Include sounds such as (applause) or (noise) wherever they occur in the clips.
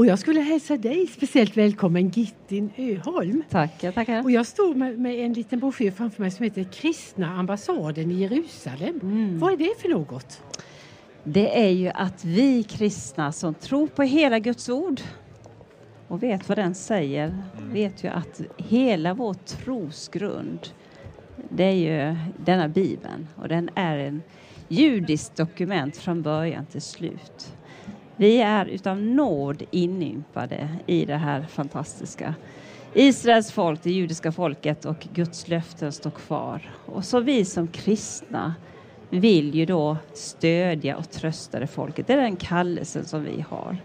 Och jag skulle hälsa dig speciellt välkommen Gittin Öholm. Tack, jag tackar. Och jag står med, med en liten broschyr framför mig som heter Kristna ambassaden i Jerusalem. Mm. Vad är det för något? Det är ju att vi kristna som tror på hela Guds ord och vet vad den säger, vet ju att hela vår trosgrund, det är ju denna bibeln och den är en judiskt dokument från början till slut. Vi är utav nåd inympade i det här fantastiska. Israels folk, det judiska folket och Guds löften står kvar. Och så vi som kristna vill ju då stödja och trösta det folket. Det är den kallelsen som vi har.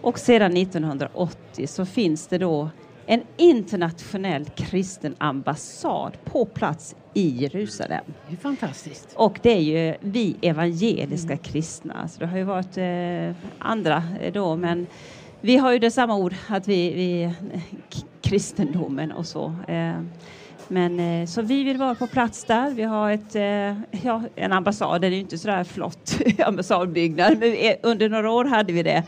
Och sedan 1980 så finns det då en internationell kristen ambassad på plats i Jerusalem. Det är fantastiskt. Och det är ju vi evangeliska kristna. Så det har ju varit eh, andra eh, då, men vi har ju det samma ord, att vi, vi kristendomen och så. Eh, men eh, så vi vill vara på plats där. Vi har ett, eh, ja, en ambassad, den är ju inte sådär flott (laughs) ambassadbyggnad, men under några år hade vi det.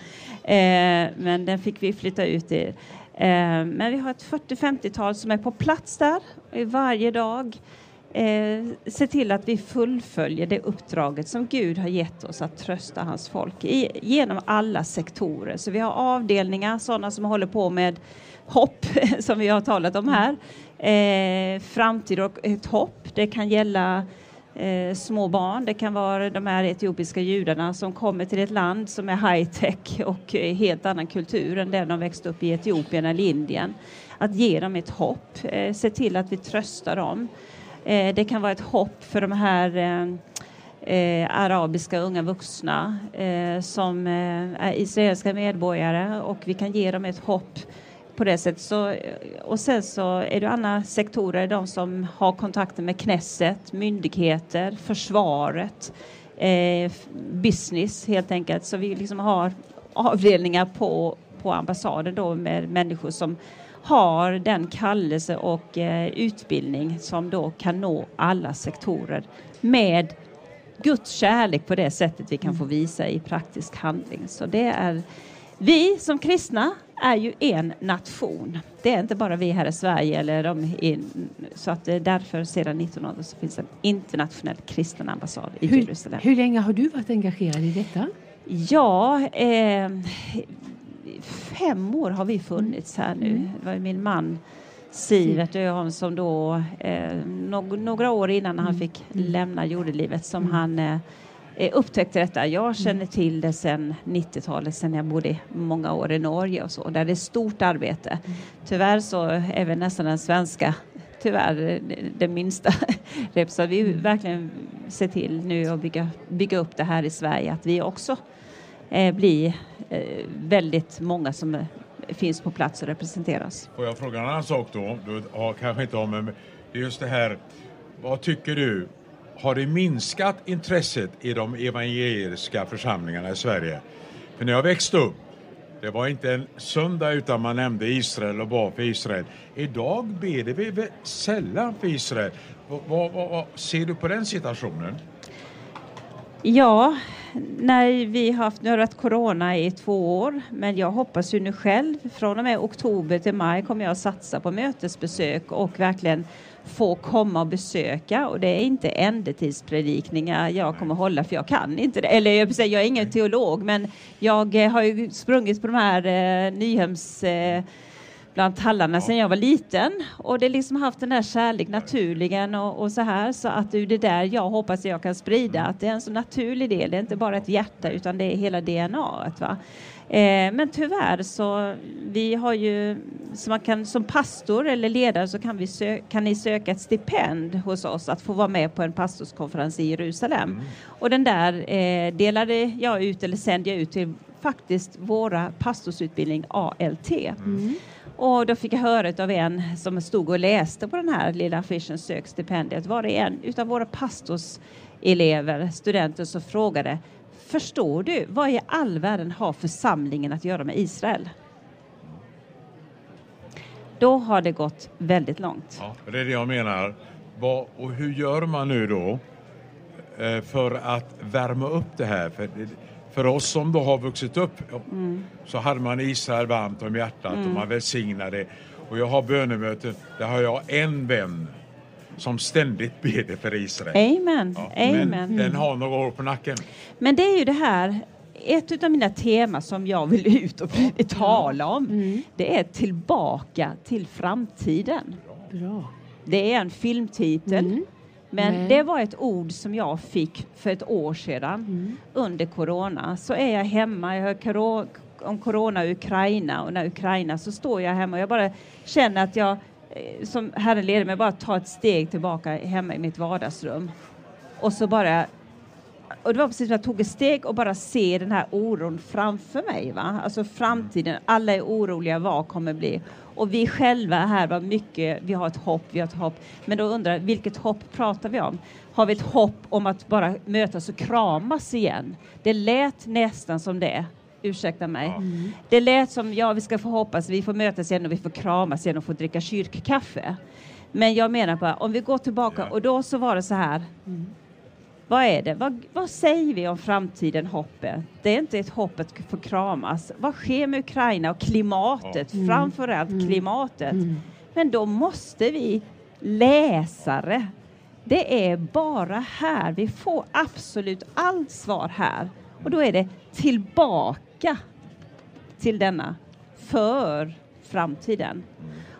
Men den fick vi flytta ut i. Eh, men vi har ett 40-50-tal som är på plats där varje dag. Eh, se till att vi fullföljer det uppdraget som Gud har gett oss att trösta hans folk i, genom alla sektorer. Så vi har avdelningar, sådana som håller på med hopp, (laughs) som vi har talat om här. Eh, framtid och ett hopp. Det kan gälla eh, små barn, det kan vara de här etiopiska judarna som kommer till ett land som är high-tech och helt annan kultur än den de växte upp i Etiopien eller Indien. Att ge dem ett hopp, eh, se till att vi tröstar dem. Eh, det kan vara ett hopp för de här eh, eh, arabiska unga vuxna eh, som eh, är israeliska medborgare och vi kan ge dem ett hopp på det sättet. Så, och sen så är det andra sektorer, de som har kontakter med Knesset, myndigheter, försvaret, eh, business helt enkelt. Så vi liksom har avdelningar på, på ambassaden då med människor som har den kallelse och eh, utbildning som då kan nå alla sektorer med Guds kärlek på det sättet vi kan få visa i praktisk handling. Så det är vi som kristna är ju en nation. Det är inte bara vi här i Sverige. Eller de in, så att därför sedan 1900 så finns en internationell kristen ambassad i Hur, Jerusalem. hur länge har du varit engagerad i detta? Ja, eh, fem år har vi funnits här nu. Mm. Det var min man Sivert Öholm som då eh, no några år innan han Mm. fick lämna jordelivet som han eh, eh, upptäckte detta. Jag känner till det sedan 90-talet, sedan jag bodde många år i Norge och så, där det är stort arbete. Tyvärr så är vi nästan den svenska tyvärr den minsta (laughs) rep. Så vi verkligen ser till nu att bygga, bygga upp det här i Sverige, att vi också eh, blir eh, väldigt många som eh, finns på plats och representeras. Får jag fråga en annan sak då? Du har kanske inte har med, just det här. Vad tycker du? Har det minskat intresset i de evangeliska församlingarna i Sverige? För när jag växte upp, det var inte en söndag utan man nämnde Israel och bad för Israel. Idag ber vi väl sällan för Israel. Vad, vad, vad, ser du på den situationen? Ja, nej, vi har haft, nu har det corona i två år, men jag hoppas ju nu själv, från och med oktober till maj kommer jag att satsa på mötesbesök och verkligen få komma och besöka. Och det är inte ändetidspredikningar jag kommer hålla för jag kan inte det. Eller jag är ingen teolog men jag eh, har ju sprungit på de här eh, Nyhems eh, bland tallarna sedan jag var liten och det har liksom haft den där kärlek naturligen och, och så här så att det är det där jag hoppas jag kan sprida att det är en så naturlig del, det är inte bara ett hjärta utan det är hela DNA. Va? Eh, men tyvärr så vi har ju så man kan som pastor eller ledare så kan, vi sö- kan ni söka ett stipend hos oss att få vara med på en pastorskonferens i Jerusalem. Och den där eh, delade jag ut eller sände jag ut till faktiskt våra pastorsutbildning ALT. Och då fick jag höra av en som stod och läste på den här lilla affischen Sök stipendiet var det en utav våra pastorselever, studenter, som frågade Förstår du vad i all världen har församlingen att göra med Israel? Då har det gått väldigt långt. Ja, det är det jag menar. Och hur gör man nu då eh, för att värma upp det här? För, för oss som då har vuxit upp så hade man Israel varmt om hjärtat och man välsignade. Och jag har bönemöten, där har jag en vän som ständigt ber för Israel. Amen. Ja, Amen. Men den har några år på nacken. Men det är ju det här, ett av mina teman som jag vill ut och tala om, det är tillbaka till framtiden. Bra. Det är en filmtitel. Mm. Men Men- det var ett ord som jag fick för ett år sedan Mm. under corona. Så är jag hemma, jag hör om corona och Ukraina och när Ukraina så står jag hemma och jag bara känner att jag eh, som Herren leder mig bara tar ett steg tillbaka hemma i mitt vardagsrum. Och så bara och det var precis som jag tog ett steg och bara se den här oron framför mig. Va? Alltså framtiden, alla är oroliga, vad kommer bli? Och vi själva här var mycket, vi har ett hopp, vi har ett hopp. Men då undrar jag, vilket hopp pratar vi om? Har vi ett hopp om att bara mötas och kramas igen? Det lät nästan som det. Ursäkta mig. Det lät som, ja vi ska få hoppas, vi får mötas igen och vi får kramas igen och få dricka kyrkkaffe. Men jag menar bara, om vi går tillbaka och då så var det så här. Vad är det? Vad, vad säger vi om framtiden, hoppet? Det är inte ett hopp att få kramas. Vad sker med Ukraina och klimatet? Framförallt klimatet. Men då måste vi läsa det. Det är bara här. Vi får absolut allt svar här. Och då är det tillbaka till denna för framtiden.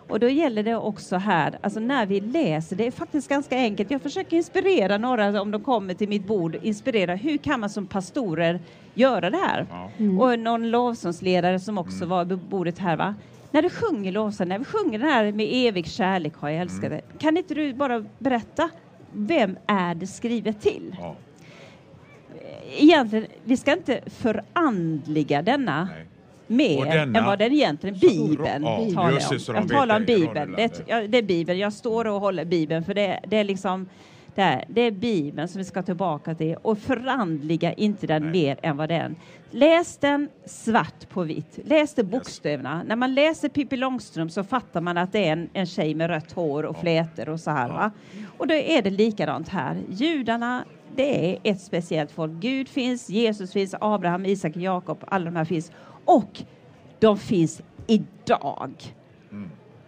Och då gäller det också här, alltså när vi läser, det är faktiskt ganska enkelt. Jag försöker inspirera några om de kommer till mitt bord, inspirera hur kan man som pastorer göra det här? Ja. Och någon lovsångsledare som också var vid bordet här va? När du sjunger lovsång, när vi sjunger den här med evig kärlek har jag älskat dig. Kan inte du bara berätta, vem är det skrivet till? Ja, Egentligen, vi ska inte förandliga denna nej. Mer denna- än vad den egentligen, Bibeln Ja, talar om. så de Jag talar om Bibeln. Det, ja, det är Bibeln. Jag står och håller Bibeln för det, det är liksom det är, det är Bibeln som vi ska tillbaka till och förandliga inte den Nej. mer än vad den. Läs den svart på vitt. Läs det bokstäverna. När man läser Pippi Långstrump så fattar man att det är en, en tjej med rött hår och flätor och så här. Va? Och då är det likadant här. Judarna det är ett speciellt folk. Gud finns, Jesus finns, Abraham, Isak, Jakob, alla de här finns. Och de finns idag.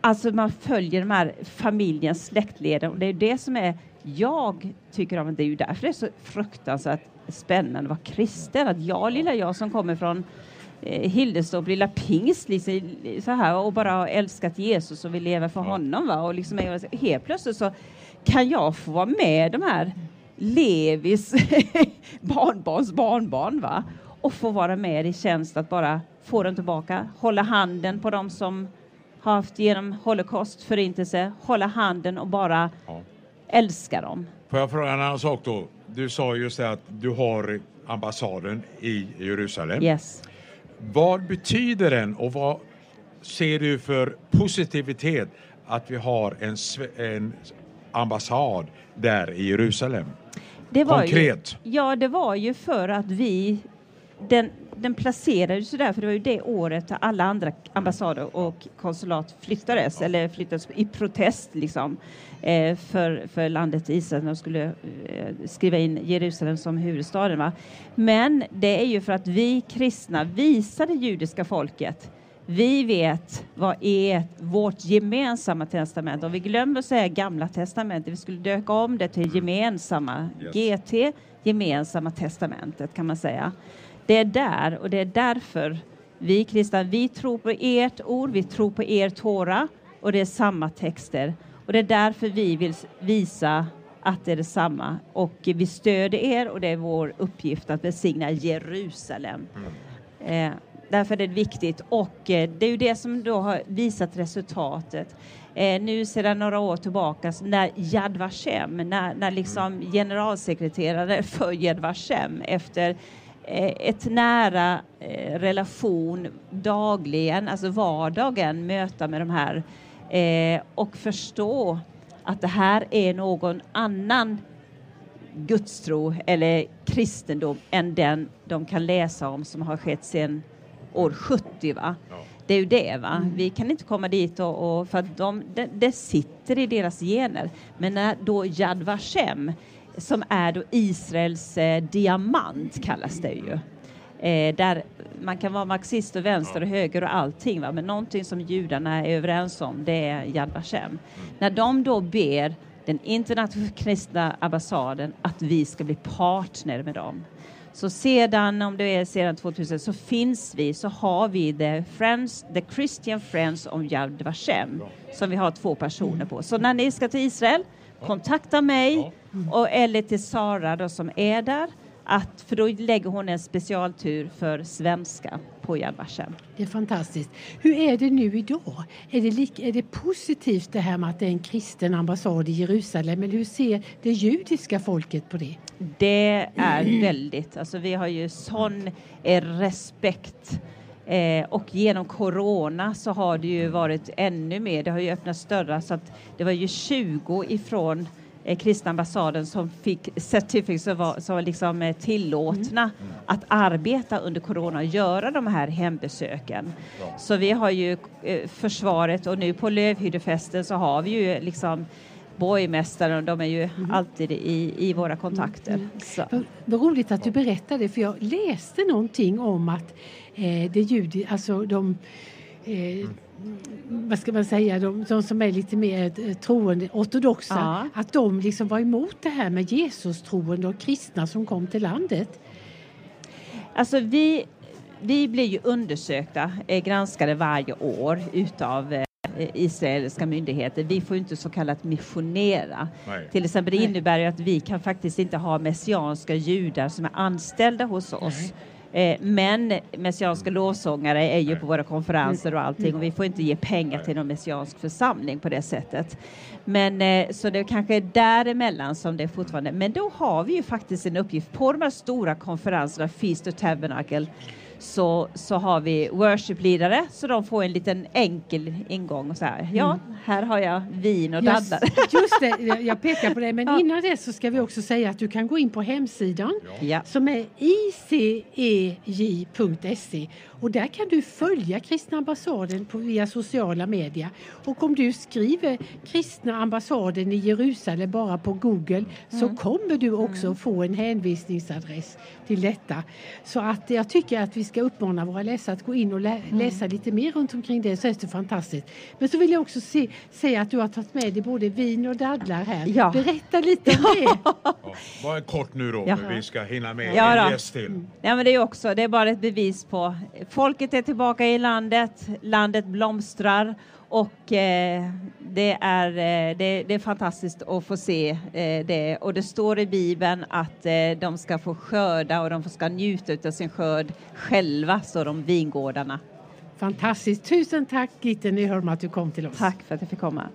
Alltså man följer de här familjens släktleden och det är det som är, jag tycker om, det är ju därför det är så fruktansvärt spännande att vara kristen. Att jag, lilla jag som kommer från eh, Hildestorp, lilla pingst, liksom, så här, och bara har älskat Jesus och vill leva för honom. Va? Och liksom, helt plötsligt så kan jag få vara med de här Levis (laughs) barnbarns barnbarn va? och få vara med i tjänst att bara få dem tillbaka, hålla handen på dem som har haft genom Holocaust, förintelse, hålla handen och bara Ja. älska dem. Får jag fråga en annan sak då? Du sa just det att du har ambassaden i Jerusalem. Yes. Vad betyder den och vad ser du för positivitet att vi har en, en ambassad där i Jerusalem? Det var Konkret. Ju, ja, det var ju för att vi den, den placerades så där, för det var ju det året alla andra ambassader och konsulat flyttades, eller flyttades i protest liksom, eh, för, för landet Israel. De skulle eh, skriva in Jerusalem som huvudstaden. Va? Men det är ju för att vi kristna visar det judiska folket vi vet vad är vårt gemensamma testament. Om vi glömmer att säga gamla testamentet, vi skulle döka om det till gemensamma, Yes. GT, gemensamma testamentet kan man säga. Det är där och det är därför vi kristna, vi tror på ert ord, vi tror på er Tora och det är samma texter. Och det är därför vi vill visa att det är detsamma. Och vi stöder er och det är vår uppgift att besigna Jerusalem. Eh, därför är det viktigt och eh, det är ju det som då har visat resultatet. Eh, nu sedan några år tillbaka när Yad Vashem, när, när liksom generalsekreterare för Yad Vashem efter eh, ett nära eh, relation dagligen, alltså vardagen, möta med de här eh, och förstå att det här är någon annan gudstro eller kristendom än den de kan läsa om som har skett sedan år 70. Va? Ja. Det är ju det. Va? Vi kan inte komma dit och, och för att de, det, det sitter i deras gener. Men när då Yad Vashem som är då Israels eh, diamant kallas det ju. Eh, där man kan vara marxist och vänster och höger och allting, va? men någonting som judarna är överens om, det är Yad Vashem. Mm. När de då ber den internationella kristna ambassaden att vi ska bli partner med dem. Så sedan, om det är sedan 2000, så finns vi, så har vi the, friends, the Christian Friends of Yad Vashem, som vi har två personer på. Så när ni ska till Israel, kontakta mig och, eller till Sara då, som är där att, för då lägger hon en specialtur för svenska på Yad Vashem. Det är fantastiskt. Hur är det nu idag? Är det, lika, är det positivt det här med att det är en kristen ambassad i Jerusalem eller hur ser det judiska folket på det? Det är väldigt, alltså vi har ju sån eh, respekt Eh, och genom corona så har det ju varit ännu mer, det har ju öppnats dörrar så att det var ju 20 ifrån eh, kristna ambassaden som fick certifikat som var, som var liksom eh, tillåtna mm. att arbeta under corona och göra de här hembesöken. Ja. Så vi har ju eh, försvaret och nu på Lövhyddefesten så har vi ju liksom borgmästaren, de är ju mm. alltid i, i våra kontakter. Mm. Vad, vad roligt att du berättade för jag läste någonting om att eh, det judi, alltså de eh, vad ska man säga, de, de, som är lite mer eh, troende, ortodoxa, ja. att de liksom var emot det här med Jesus troende och kristna som kom till landet. Alltså vi, vi blir ju undersökta, är granskade varje år utav eh, israeliska myndigheter. Vi får inte så kallat missionera. Nej. Till exempel det innebär ju att vi kan faktiskt inte ha messianska judar som är anställda hos oss. Nej Eh, men messianska lovsångare är ju på våra konferenser och allting och vi får inte ge pengar till någon messiansk församling på det sättet. Men eh, så det kanske är däremellan som det är fortfarande. Men då har vi ju faktiskt en uppgift på de här stora konferenserna, Feast och Tabernacle, så, så har vi worship-ledare så de får en liten enkel ingång och så här. Ja, mm. här har jag vin och daddar. Just, (laughs) just det, jag pekar på det. Men ja. innan det så ska vi också säga att du kan gå in på hemsidan ja. som är icej.se och där kan du följa Kristna ambassaden på, via sociala medier. Och om du skriver Kristna ambassaden i Jerusalem bara på Google mm. så kommer du också mm. få en hänvisningsadress till detta. Så att jag tycker att vi ska uppmana våra läsare att gå in och lä mm. läsa lite mer runt omkring det så är det fantastiskt. Men så vill jag också se, säga att du har tagit med dig både vin och dadlar här. Ja. Berätta lite om det. Ja, bara kort nu då, ja. vi ska hinna med ja, en gäst till. Mm. Ja, men det är också, det är bara ett bevis på folket är tillbaka i landet, landet blomstrar och eh, det, är, eh, det, det, är fantastiskt att få se eh, det. Och det står i Bibeln att eh, de ska få skörda och de ska njuta av sin skörd själva, står de vingårdarna. Fantastiskt. Tusen tack Gitte Nyholm att du kom till oss. Tack för att jag fick komma.